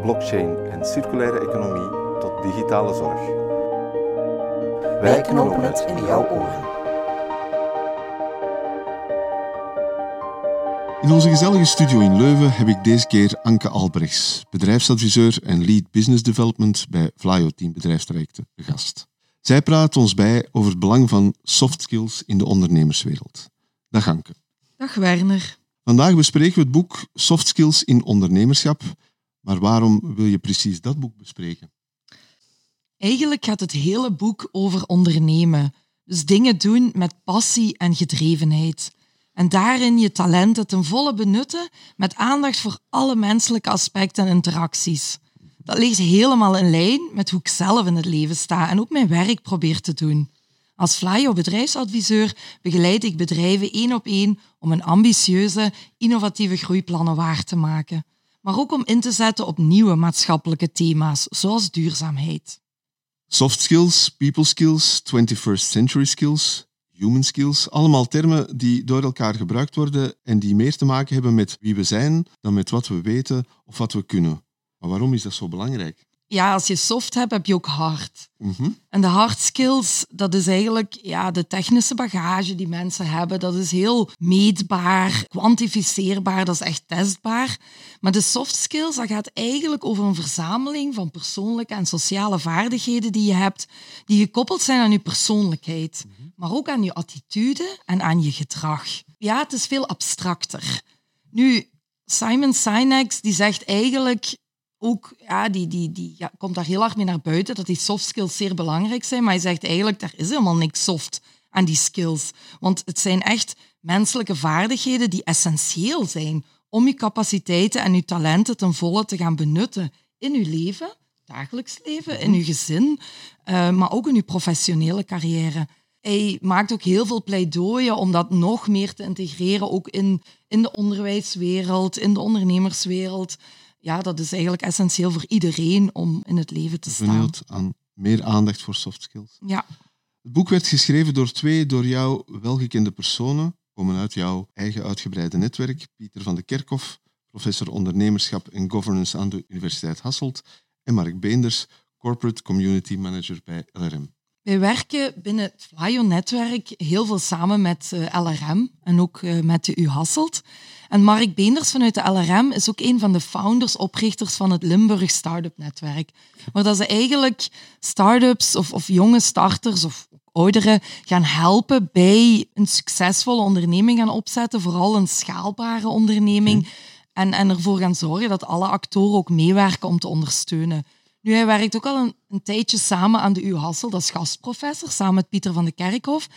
blockchain en circulaire economie tot digitale zorg. Wij knopen het in jouw oren. In onze gezellige studio in Leuven heb ik deze keer Anke Albrechts, bedrijfsadviseur en lead business development bij Flyo Team Bedrijfstrajecten, de gast. Zij praat ons bij over het belang van soft skills in de ondernemerswereld. Dag Anke. Dag Werner. Vandaag bespreken we het boek Soft Skills in Ondernemerschap. Maar waarom wil je precies dat boek bespreken? Eigenlijk gaat het hele boek over ondernemen. Dus dingen doen met passie en gedrevenheid. En daarin je talenten ten volle benutten met aandacht voor alle menselijke aspecten en interacties. Dat ligt helemaal in lijn met hoe ik zelf in het leven sta en ook mijn werk probeer te doen. Als Flyo bedrijfsadviseur begeleid ik bedrijven één op één om een ambitieuze, innovatieve groeiplannen waar te maken. Maar ook om in te zetten op nieuwe maatschappelijke thema's, zoals duurzaamheid. Soft skills, people skills, 21st century skills, human skills, allemaal termen die door elkaar gebruikt worden en die meer te maken hebben met wie we zijn dan met wat we weten of wat we kunnen. Maar waarom is dat zo belangrijk? Ja, als je soft hebt, heb je ook hard. Mhm. En de hard skills, dat is eigenlijk ja, de technische bagage die mensen hebben. Dat is heel meetbaar, kwantificeerbaar, dat is echt testbaar. Maar de soft skills, dat gaat eigenlijk over een verzameling van persoonlijke en sociale vaardigheden die je hebt, die gekoppeld zijn aan je persoonlijkheid, maar ook aan je attitude en aan je gedrag. Ja, het is veel abstracter. Nu, Simon Sinek die zegt eigenlijk ook, ja, die, die, die ja, komt daar heel hard mee naar buiten, dat die soft skills zeer belangrijk zijn. Maar hij zegt eigenlijk, er is helemaal niks soft aan die skills. Want het zijn echt menselijke vaardigheden die essentieel zijn om je capaciteiten en je talenten ten volle te gaan benutten in je leven, dagelijks leven, in je gezin, uh, maar ook in je professionele carrière. Hij maakt ook heel veel pleidooien om dat nog meer te integreren, ook in, in de onderwijswereld, in de ondernemerswereld ja, dat is eigenlijk essentieel voor iedereen om in het leven te staan. Benieuwd aan meer aandacht voor soft skills. Ja. Het boek werd geschreven door twee door jou welgekende personen, komen uit jouw eigen uitgebreide netwerk. Pieter van de Kerkhof, professor ondernemerschap en governance aan de Universiteit Hasselt, en Mark Beenders, corporate community manager bij LRM. Wij werken binnen het Flyo-netwerk heel veel samen met uh, LRM en ook uh, met de U Hasselt. En Mark Beenders vanuit de LRM is ook een van de founders, oprichters van het Limburg Startup Netwerk. Waar dat ze eigenlijk startups of, of jonge starters of ouderen gaan helpen bij een succesvolle onderneming gaan opzetten, vooral een schaalbare onderneming. En, en ervoor gaan zorgen dat alle actoren ook meewerken om te ondersteunen. Nu, hij werkt ook al een, een, tijdje samen aan de U Hassel, dat is gastprofessor, samen met Pieter van de Kerkhof.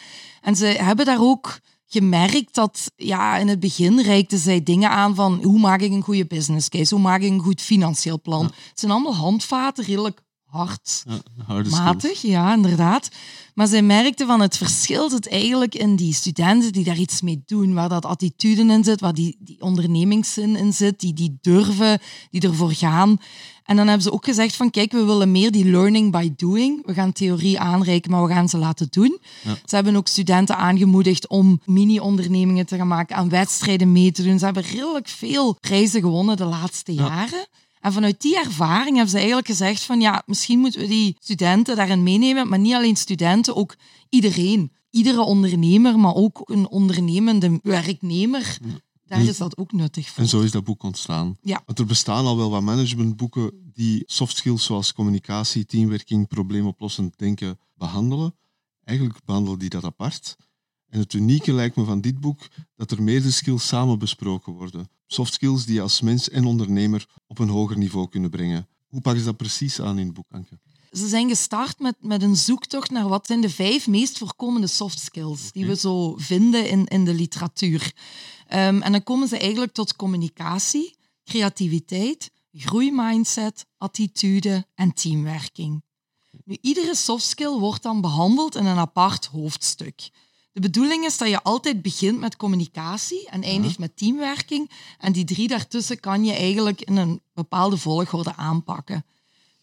En ze hebben daar ook gemerkt dat ja, in het begin reikten zij dingen aan van hoe maak ik een goede business case, hoe maak ik een goed financieel plan. Het zijn allemaal handvaten, redelijk hard, ja, matig, ja, inderdaad. Maar zij merkten van het verschil zit eigenlijk in die studenten die daar iets mee doen, waar dat attitude in zit, waar die, die ondernemingszin in zit, die, die durven, die ervoor gaan. En dan hebben ze ook gezegd van kijk, we willen meer die learning by doing. We gaan theorie aanreiken, maar we gaan ze laten doen. Ja. Ze hebben ook studenten aangemoedigd om mini-ondernemingen te gaan maken, aan wedstrijden mee te doen. Ze hebben redelijk veel prijzen gewonnen de laatste Ja. jaren. En vanuit die ervaring hebben ze eigenlijk gezegd van ja, misschien moeten we die studenten daarin meenemen, maar niet alleen studenten, ook iedereen. Iedere ondernemer, maar ook een ondernemende werknemer. Daar is dat ook nuttig voor. En zo is dat boek ontstaan. Ja. Want er bestaan al wel wat managementboeken die soft skills zoals communicatie, teamwerking, probleemoplossend denken behandelen. Eigenlijk behandelen die dat apart. En het unieke lijkt me van dit boek dat er meerdere skills samen besproken worden. Soft skills die je als mens en ondernemer op een hoger niveau kunnen brengen. Hoe pakken ze dat precies aan in het boek, Anke? Ze zijn gestart met, met een zoektocht naar wat zijn de vijf meest voorkomende soft skills die we zo vinden in, in de literatuur. Ehm, en dan komen ze eigenlijk tot communicatie, creativiteit, groeimindset, attitude en teamwerking. Nu, iedere soft skill wordt dan behandeld in een apart hoofdstuk. De bedoeling is dat je altijd begint met communicatie en eindigt met teamwerking. En die drie daartussen kan je eigenlijk in een bepaalde volgorde aanpakken.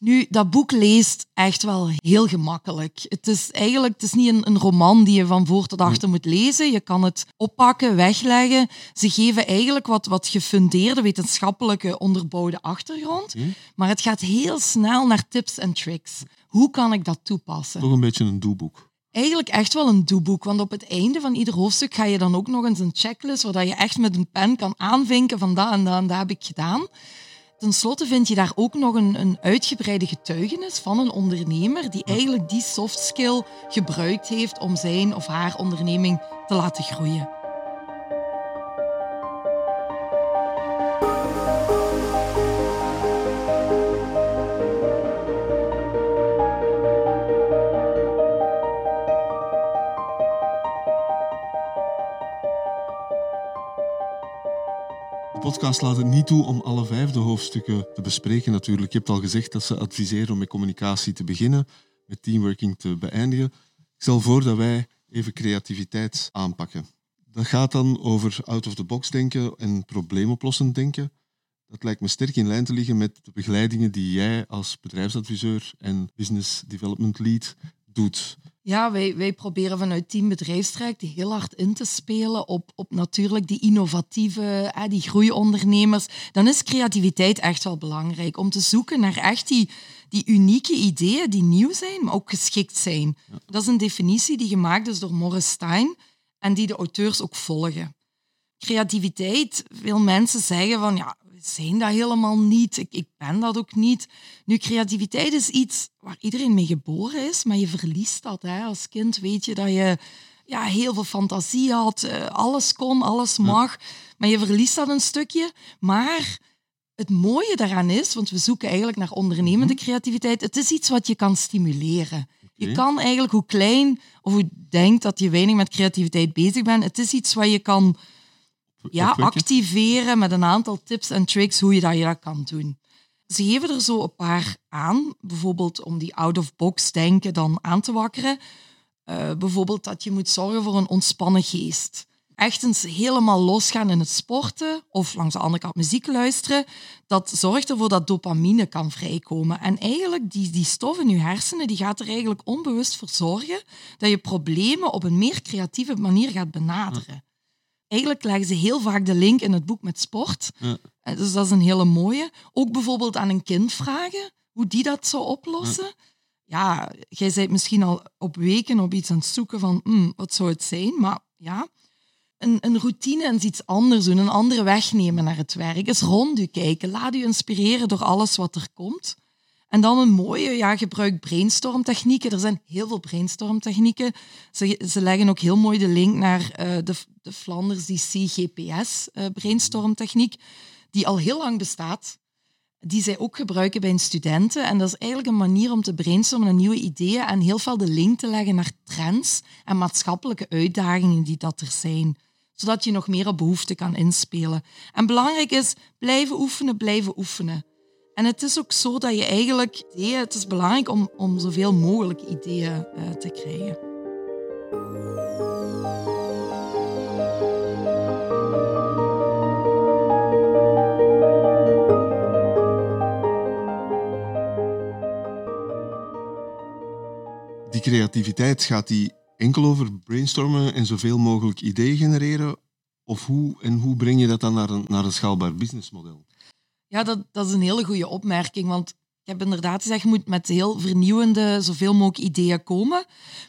Nu, dat boek leest echt wel heel gemakkelijk. Het is eigenlijk het is niet een, een roman die je van voor tot achter moet lezen. Je kan het oppakken, wegleggen. Ze geven eigenlijk wat, wat gefundeerde wetenschappelijke onderbouwde achtergrond. Maar het gaat heel snel naar tips en tricks. Hoe kan ik dat toepassen? Toch een beetje een doeboek. Eigenlijk echt wel een doeboek, want op het einde van ieder hoofdstuk ga je dan ook nog eens een checklist waar je echt met een pen kan aanvinken van dat en dat en dat heb ik gedaan. Ten slotte vind je daar ook nog een, een uitgebreide getuigenis van een ondernemer die eigenlijk die soft skill gebruikt heeft om zijn of haar onderneming te laten groeien. Podcast laat het niet toe om alle vijf de hoofdstukken te bespreken natuurlijk. Je hebt al gezegd dat ze adviseren om met communicatie te beginnen, met teamworking te beëindigen. Ik stel voor dat wij even creativiteit aanpakken. Dat gaat dan over out-of-the-box denken en probleemoplossend denken. Dat lijkt me sterk in lijn te liggen met de begeleidingen die jij als bedrijfsadviseur en business development lead doet. Ja, wij, wij proberen vanuit Team Bedrijfstraject heel hard in te spelen op, op natuurlijk die innovatieve, hè, die groeiondernemers. Dan is creativiteit echt wel belangrijk om te zoeken naar echt die, die unieke ideeën die nieuw zijn, maar ook geschikt zijn. Dat is een definitie die gemaakt is door Morris Stein en die de auteurs ook volgen. Creativiteit, veel mensen zeggen van ja, zijn dat helemaal niet. Ik, ik ben dat ook niet. Nu, creativiteit is iets waar iedereen mee geboren is, maar je verliest dat. Hè. Als kind weet je dat je ja, heel veel fantasie had, eh, alles kon, alles mag, maar je verliest dat een stukje. Maar het mooie daaraan is, want we zoeken eigenlijk naar ondernemende creativiteit, het is iets wat je kan stimuleren. Je kan eigenlijk, hoe klein of hoe denkt dat je weinig met creativiteit bezig bent, het is iets wat je kan ja, activeren met een aantal tips en tricks hoe je dat, je dat kan doen. Ze geven er zo een paar aan, bijvoorbeeld om die out-of-box denken dan aan te wakkeren. Eh, bijvoorbeeld dat je moet zorgen voor een ontspannen geest. Echt eens helemaal losgaan in het sporten of langs de andere kant muziek luisteren. Dat zorgt ervoor dat dopamine kan vrijkomen. En eigenlijk die, die stof in je hersenen die gaat er eigenlijk onbewust voor zorgen dat je problemen op een meer creatieve manier gaat benaderen eigenlijk leggen ze heel vaak de link in het boek met sport. Ja. Eh, Dus dat is een hele mooie. Ook bijvoorbeeld aan een kind vragen hoe die dat zou oplossen. Ja, jij bent misschien al op weken op iets aan het zoeken van hmm, wat zou het zijn, maar ja. Een, een routine en iets anders doen, een andere weg nemen naar het werk. Eens rond u kijken. Laat u inspireren door alles wat er komt. En dan een mooie, ja, gebruik brainstormtechnieken. Er zijn heel veel brainstormtechnieken. Ze, ze leggen ook heel mooi de link naar eh, de, de Flanders DC GPS eh, brainstormtechniek, die al heel lang bestaat. Die zij ook gebruiken bij hun studenten. En dat is eigenlijk een manier om te brainstormen naar nieuwe ideeën en heel veel de link te leggen naar trends en maatschappelijke uitdagingen die dat er zijn. Zodat je nog meer op behoeften kan inspelen. En belangrijk is, blijven oefenen, blijven oefenen. En het is ook zo dat je eigenlijk ideeën, het is belangrijk om, om zoveel mogelijk ideeën eh, te krijgen. Die creativiteit, gaat die enkel over brainstormen en zoveel mogelijk ideeën genereren? Of hoe en hoe breng je dat dan naar een, naar een schaalbaar businessmodel? Ja, dat, dat is een hele goede opmerking. Want ik heb inderdaad gezegd, je moet met heel vernieuwende, zoveel mogelijk ideeën komen.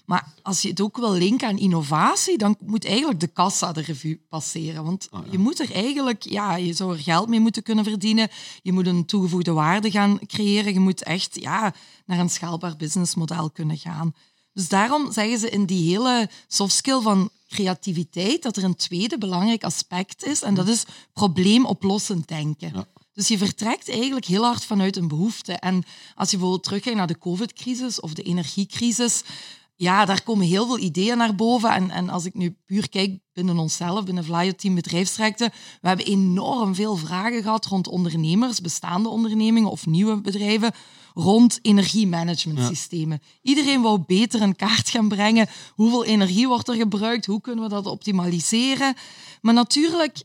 Maar als je het ook wil linken aan innovatie, dan moet eigenlijk de kassa de revue passeren. Want Ah, ja. je moet er eigenlijk, ja, je zou er geld mee moeten kunnen verdienen. Je moet een toegevoegde waarde gaan creëren. Je moet echt ja, naar een schaalbaar businessmodel kunnen gaan. Dus daarom zeggen ze in die hele soft skill van creativiteit dat er een tweede belangrijk aspect is. En dat is probleemoplossend denken. Ja. Dus je vertrekt eigenlijk heel hard vanuit een behoefte. En als je bijvoorbeeld terugkijkt naar de COVID-crisis of de energiecrisis, ja, daar komen heel veel ideeën naar boven. En, en als ik nu puur kijk binnen onszelf, binnen Vlaio Team Bedrijfstrekte, we hebben enorm veel vragen gehad rond ondernemers, bestaande ondernemingen of nieuwe bedrijven, rond energiemanagementsystemen. Iedereen wou beter een kaart gaan brengen. Hoeveel energie wordt er gebruikt? Hoe kunnen we dat optimaliseren? Maar natuurlijk,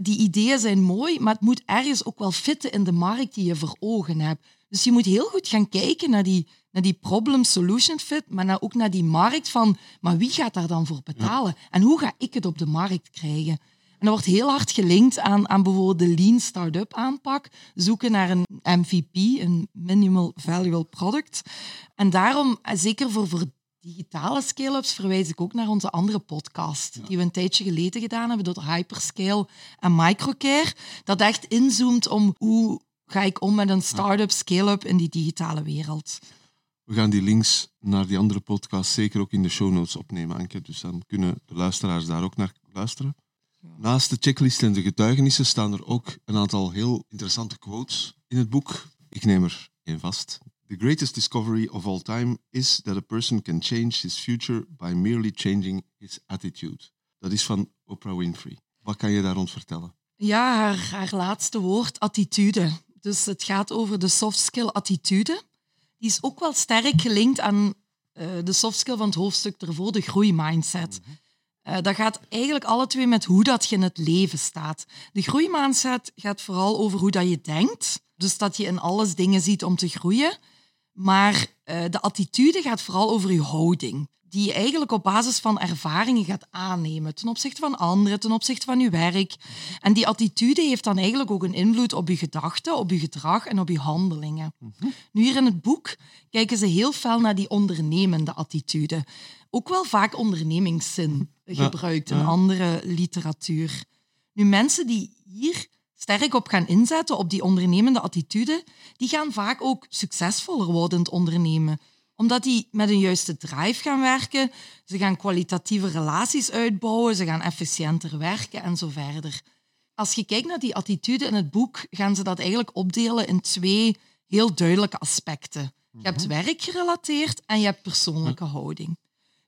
die ideeën zijn mooi, maar het moet ergens ook wel fitten in de markt die je voor ogen hebt. Dus je moet heel goed gaan kijken naar die, naar die problem-solution fit, maar ook naar die markt van, maar wie gaat daar dan voor betalen? En hoe ga ik het op de markt krijgen? En dat wordt heel hard gelinkt aan, aan bijvoorbeeld de lean startup aanpak, zoeken naar een MVP, een minimal valuable product. En daarom, eh, zeker voor, voor digitale scale-ups, verwijs ik ook naar onze andere podcast, die we een tijdje geleden gedaan hebben door Hyperscale en Microcare, dat echt inzoomt om hoe ga ik om met een start-up, scale-up in die digitale wereld. We gaan die links naar die andere podcast zeker ook in de show notes opnemen, Anke. Dus dan kunnen de luisteraars daar ook naar luisteren. Naast de checklist en de getuigenissen staan er ook een aantal heel interessante quotes in het boek. Ik neem er één vast. The greatest discovery of all time is that a person can change his future by merely changing his attitude. Dat is van Oprah Winfrey. Wat kan je daar rond vertellen? Ja, haar, haar laatste woord, attitude. Dus het gaat over de soft skill attitude. Die is ook wel sterk gelinkt aan uh, de soft skill van het hoofdstuk ervoor, de groeimindset. Mm uh, dat gaat eigenlijk alle twee met hoe dat je in het leven staat. De groeimindset gaat vooral over hoe dat je denkt. Dus dat je in alles dingen ziet om te groeien. Maar uh, de attitude gaat vooral over je houding die je eigenlijk op basis van ervaringen gaat aannemen ten opzichte van anderen, ten opzichte van je werk. En die attitude heeft dan eigenlijk ook een invloed op je gedachten, op je gedrag en op je handelingen. Nu hier in het boek kijken ze heel fel naar die ondernemende attitude. Ook wel vaak ondernemingszin gebruikt in andere literatuur. Nu, mensen die hier sterk op gaan inzetten, op die ondernemende attitude, die gaan vaak ook succesvoller worden in het ondernemen omdat die met een juiste drive gaan werken. Ze gaan kwalitatieve relaties uitbouwen, ze gaan efficiënter werken en zo verder. Als je kijkt naar die attitude in het boek, gaan ze dat eigenlijk opdelen in twee heel duidelijke aspecten. Je hebt mhm. werkgerelateerd en je hebt persoonlijke houding.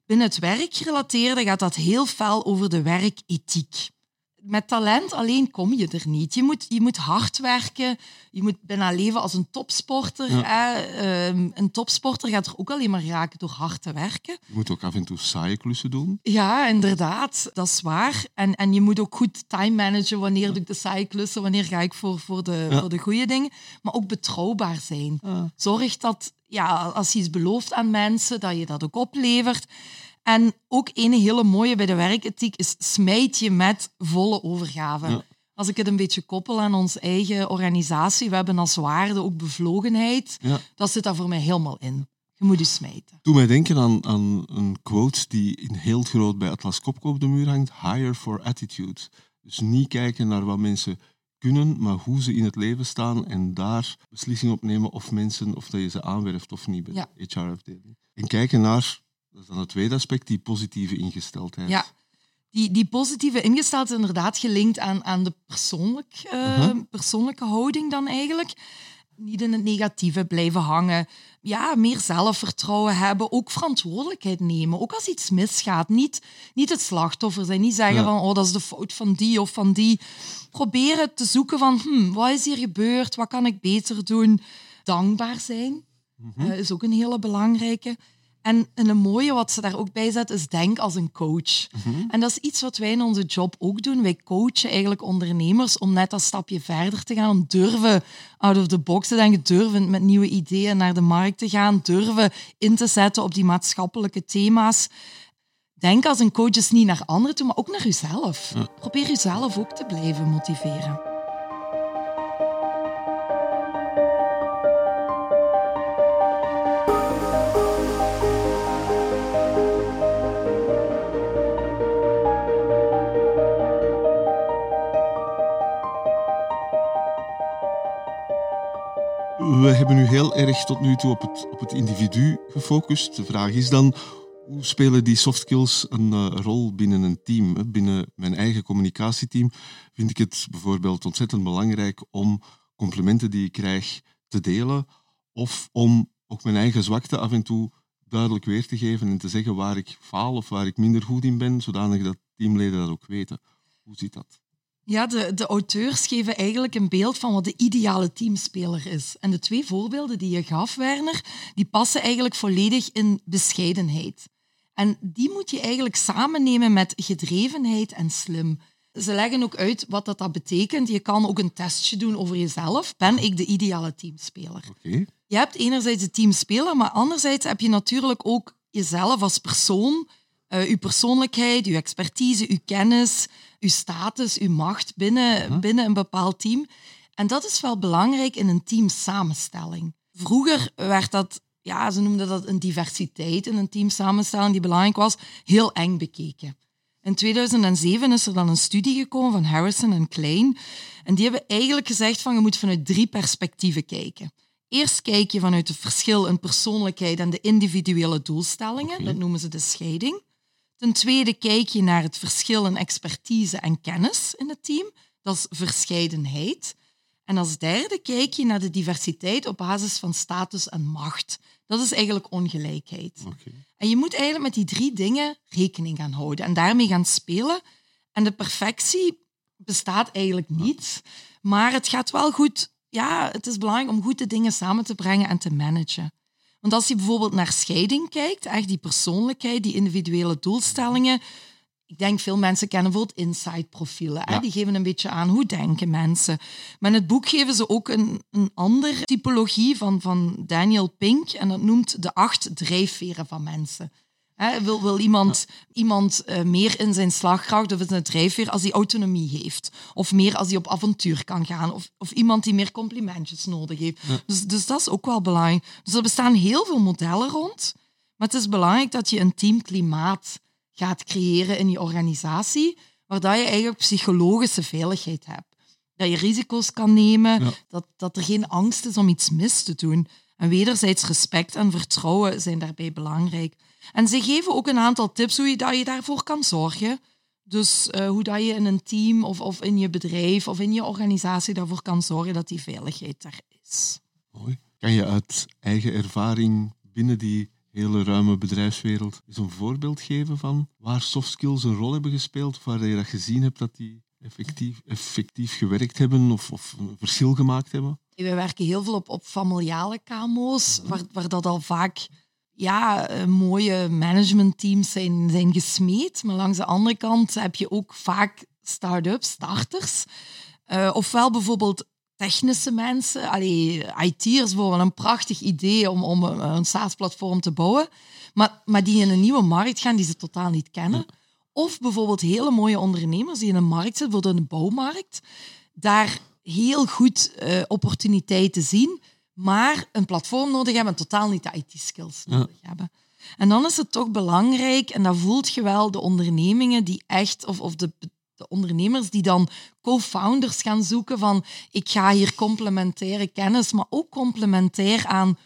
Binnen het werkgerelateerde gaat dat heel fel over de werkethiek met talent alleen kom je er niet. Je moet, je moet hard werken. Je moet bijna leven als een topsporter. Ehm, een topsporter gaat er ook alleen maar raken door hard te werken. Je moet ook af en toe saaie klussen doen. Ja, inderdaad. Dat is waar. En, en je moet ook goed time managen. Wanneer doe ik de saaie klussen? Wanneer ga ik voor, voor, de, voor de goede dingen? Maar ook betrouwbaar zijn. Zorg dat ja, als je iets belooft aan mensen, dat je dat ook oplevert. En ook een hele mooie bij de werkethiek is smijt je met volle overgave. Als ik het een beetje koppel aan onze eigen organisatie, we hebben als waarde ook bevlogenheid, dat zit daar voor mij helemaal in. Je moet je smijten. Doe mij denken aan, aan een quote die in heel groot bij Atlas Copco op de muur hangt. Hire for attitude. Dus niet kijken naar wat mensen kunnen, maar hoe ze in het leven staan en daar beslissingen op nemen of mensen, of dat je ze aanwerft of niet bij de HR-afdeling. En kijken naar dat is dan het tweede aspect, die positieve ingesteldheid. Ja, die, die positieve ingesteldheid is inderdaad gelinkt aan, aan de persoonlijk, uh, persoonlijke houding dan eigenlijk. Niet in het negatieve blijven hangen. Ja, meer zelfvertrouwen hebben. Ook verantwoordelijkheid nemen. Ook als iets misgaat. Niet, niet het slachtoffer zijn. Niet zeggen van, oh, dat is de fout van die of van die. Proberen te zoeken van, hm, wat is hier gebeurd? Wat kan ik beter doen? Dankbaar zijn mm is ook een hele belangrijke. En, een mooie wat ze daar ook bij zet is denk als een coach. Mhm. En dat is iets wat wij in onze job ook doen. Wij coachen eigenlijk ondernemers om net dat stapje verder te gaan, om durven out of the box te denken, durven met nieuwe ideeën naar de markt te gaan, durven in te zetten op die maatschappelijke thema's. Denk als een coach dus niet naar anderen toe, maar ook naar jezelf. Probeer jezelf ook te blijven motiveren. We hebben nu heel erg tot nu toe op het, op het individu gefocust. De vraag is dan, hoe spelen die soft skills een uh, rol binnen een team? Binnen mijn eigen communicatieteam vind ik het bijvoorbeeld ontzettend belangrijk om complimenten die ik krijg te delen of om ook mijn eigen zwakte af en toe duidelijk weer te geven en te zeggen waar ik faal of waar ik minder goed in ben, zodanig dat teamleden dat ook weten. Hoe zit dat? Ja, de, de auteurs geven eigenlijk een beeld van wat de ideale teamspeler is. En de twee voorbeelden die je gaf, Werner, die passen eigenlijk volledig in bescheidenheid. En die moet je eigenlijk samennemen met gedrevenheid en slim. Ze leggen ook uit wat dat, dat betekent. Je kan ook een testje doen over jezelf. Ben ik de ideale teamspeler? Oké. Je hebt enerzijds de teamspeler, maar anderzijds heb je natuurlijk ook jezelf als persoon, uh, je persoonlijkheid, je expertise, je kennis, je status, je macht binnen, binnen een bepaald team. En dat is wel belangrijk in een teamsamenstelling. Vroeger werd dat, ja, ze noemden dat een diversiteit in een teamsamenstelling die belangrijk was, heel eng bekeken. In 2007 is er dan een studie gekomen van Harrison en Klein. En die hebben eigenlijk gezegd van je moet vanuit drie perspectieven kijken. Eerst kijk je vanuit het verschil in persoonlijkheid en de individuele doelstellingen. Dat noemen ze de scheiding. Ten tweede kijk je naar het verschil in expertise en kennis in het team. Dat is verscheidenheid. En als derde kijk je naar de diversiteit op basis van status en macht. Dat is eigenlijk ongelijkheid. En je moet eigenlijk met die drie dingen rekening gaan houden en daarmee gaan spelen. En de perfectie bestaat eigenlijk niet, maar het gaat wel goed. Ja, het is belangrijk om goed de dingen samen te brengen en te managen. Want als je bijvoorbeeld naar scheiding kijkt, echt die persoonlijkheid, die individuele doelstellingen, ik denk veel mensen kennen bijvoorbeeld insight-profielen. Ja. Die geven een beetje aan hoe denken mensen. Maar in het boek geven ze ook een, een andere typologie van, van Daniel Pink. En dat noemt de acht drijfveren van mensen. Wil, wil iemand, iemand uh, meer in zijn slagkracht of in zijn drijfveer als hij autonomie heeft? Of meer als hij op avontuur kan gaan? Of, of iemand die meer complimentjes nodig heeft? Dus, dus dat is ook wel belangrijk. Dus er bestaan heel veel modellen rond. Maar het is belangrijk dat je een teamklimaat gaat creëren in je organisatie, waar dat je eigenlijk psychologische veiligheid hebt. Dat je risico's kan nemen, dat, dat er geen angst is om iets mis te doen. En wederzijds respect en vertrouwen zijn daarbij belangrijk. En ze geven ook een aantal tips hoe je, dat je daarvoor kan zorgen. Dus uh, hoe dat je in een team of, of in je bedrijf of in je organisatie daarvoor kan zorgen dat die veiligheid er is. Mooi. Kan je uit eigen ervaring binnen die hele ruime bedrijfswereld eens een voorbeeld geven van waar soft skills een rol hebben gespeeld, of waar je dat gezien hebt dat die effectief, effectief gewerkt hebben of, of een verschil gemaakt hebben? We werken heel veel op, op familiale KMO's, waar, waar dat al vaak ja, eh, mooie managementteams zijn, zijn gesmeed. Maar langs de andere kant heb je ook vaak start-ups, starters. Uh, ofwel bijvoorbeeld technische mensen, allee, IT'ers bijvoorbeeld, een prachtig idee om, om een, een SaaS-platform te bouwen, maar, maar die in een nieuwe markt gaan die ze totaal niet kennen. Of bijvoorbeeld hele mooie ondernemers die in een markt zitten, bijvoorbeeld in de bouwmarkt, daar heel goed uh, opportuniteiten zien, maar een platform nodig hebben en totaal niet de IT-skills nodig hebben. En dan is het toch belangrijk, en dat voelt je wel, de ondernemingen die echt, of, of de de ondernemers die dan co-founders gaan zoeken van ik ga hier complementaire kennis, maar ook complementair aan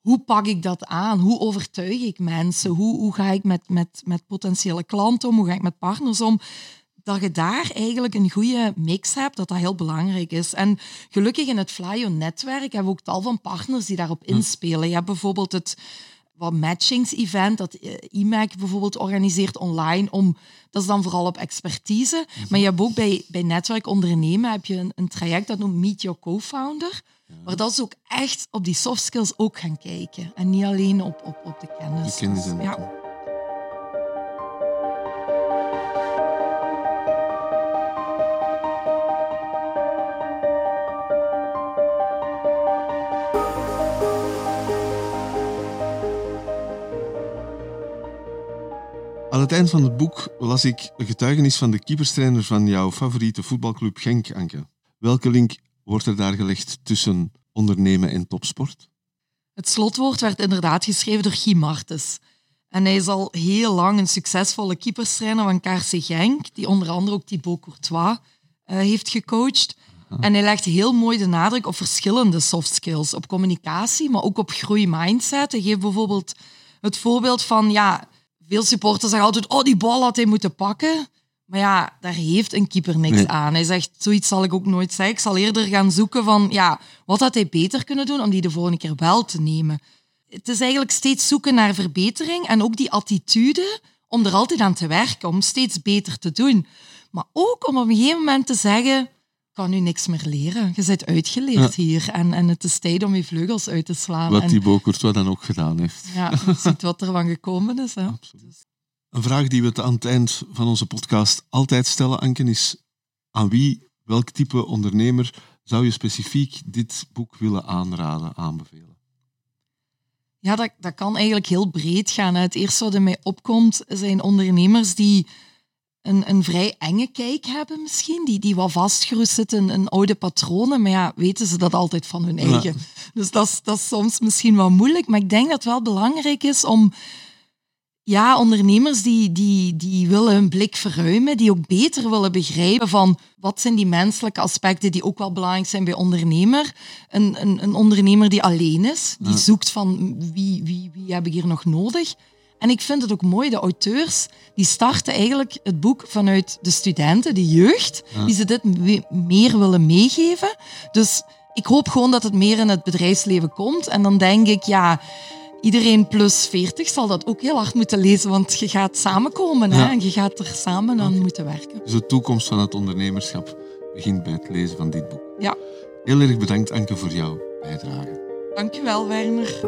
hoe pak ik dat aan? Hoe overtuig ik mensen? Hoe, hoe ga ik met, met, met potentiële klanten om? Hoe ga ik met partners om? Dat je daar eigenlijk een goede mix hebt, dat dat heel belangrijk is. En gelukkig in het Flyo-netwerk hebben we ook tal van partners die daarop inspelen. Je hebt bijvoorbeeld het wat matchings-event dat IMAC eh, bijvoorbeeld organiseert online. Om, dat is dan vooral op expertise. Maar je hebt ook bij, bij netwerk ondernemen heb je een, een traject dat noemt Meet Your Co-founder. Waar dat ze ook echt op die soft skills ook gaan kijken. En niet alleen op, op, op de kennis. Kennis dus, ja. Het eind van het boek las ik een getuigenis van de keeperstrainer van jouw favoriete voetbalclub Genk, Anke. Welke link wordt er daar gelegd tussen ondernemen en topsport? Het slotwoord werd inderdaad geschreven door Guy Martens. En hij is al heel lang een succesvolle keeperstrainer van KRC Genk, die onder andere ook Thibaut Courtois uh, heeft gecoacht. En hij legt heel mooi de nadruk op verschillende soft skills, op communicatie, maar ook op groeimindset. Hij geeft bijvoorbeeld het voorbeeld van, ja, veel supporters zeggen altijd, oh, die bal had hij moeten pakken. Maar ja, daar heeft een keeper niks aan. Hij zegt, zoiets zal ik ook nooit zeggen. Ik zal eerder gaan zoeken van, ja, wat had hij beter kunnen doen om die de volgende keer wel te nemen. het is eigenlijk steeds zoeken naar verbetering en ook die attitude om er altijd aan te werken, om steeds beter te doen. Maar ook om op een gegeven moment te zeggen, kan nu niks meer leren. Je bent uitgeleerd hier en, en het is tijd om je vleugels uit te slaan. Wat en, Thibaut Courtois dan ook gedaan heeft. ja, je ziet wat er van gekomen is. Hè. Absoluut. Een vraag die we aan het eind van onze podcast altijd stellen, Anken, is aan wie, welk type ondernemer zou je specifiek dit boek willen aanraden, aanbevelen? Ja, dat, dat kan eigenlijk heel breed gaan. hè. Het eerste wat in mij opkomt zijn ondernemers die een, een vrij enge kijk hebben misschien, die, die wat vastgeroest zitten in, in oude patronen, maar ja, weten ze dat altijd van hun Ja. eigen. Dus dat is, dat is soms misschien wat moeilijk, maar ik denk dat het wel belangrijk is om ja, ondernemers die, die, die willen hun blik verruimen, die ook beter willen begrijpen van wat zijn die menselijke aspecten die ook wel belangrijk zijn bij ondernemer. Een, een, een ondernemer die alleen is, die Ja. zoekt van wie, wie, wie heb ik hier nog nodig. En ik vind het ook mooi, de auteurs die starten eigenlijk het boek vanuit de studenten, de jeugd, Ja. die ze dit me- meer willen meegeven. Dus ik hoop gewoon dat het meer in het bedrijfsleven komt. En dan denk ik, ja, iedereen plus 40 zal dat ook heel hard moeten lezen, want je gaat samenkomen hè, en je gaat er samen aan moeten werken. Dus de toekomst van het ondernemerschap begint bij het lezen van dit boek. Ja. Heel erg bedankt, Anke, voor jouw bijdrage. Dankjewel, Werner.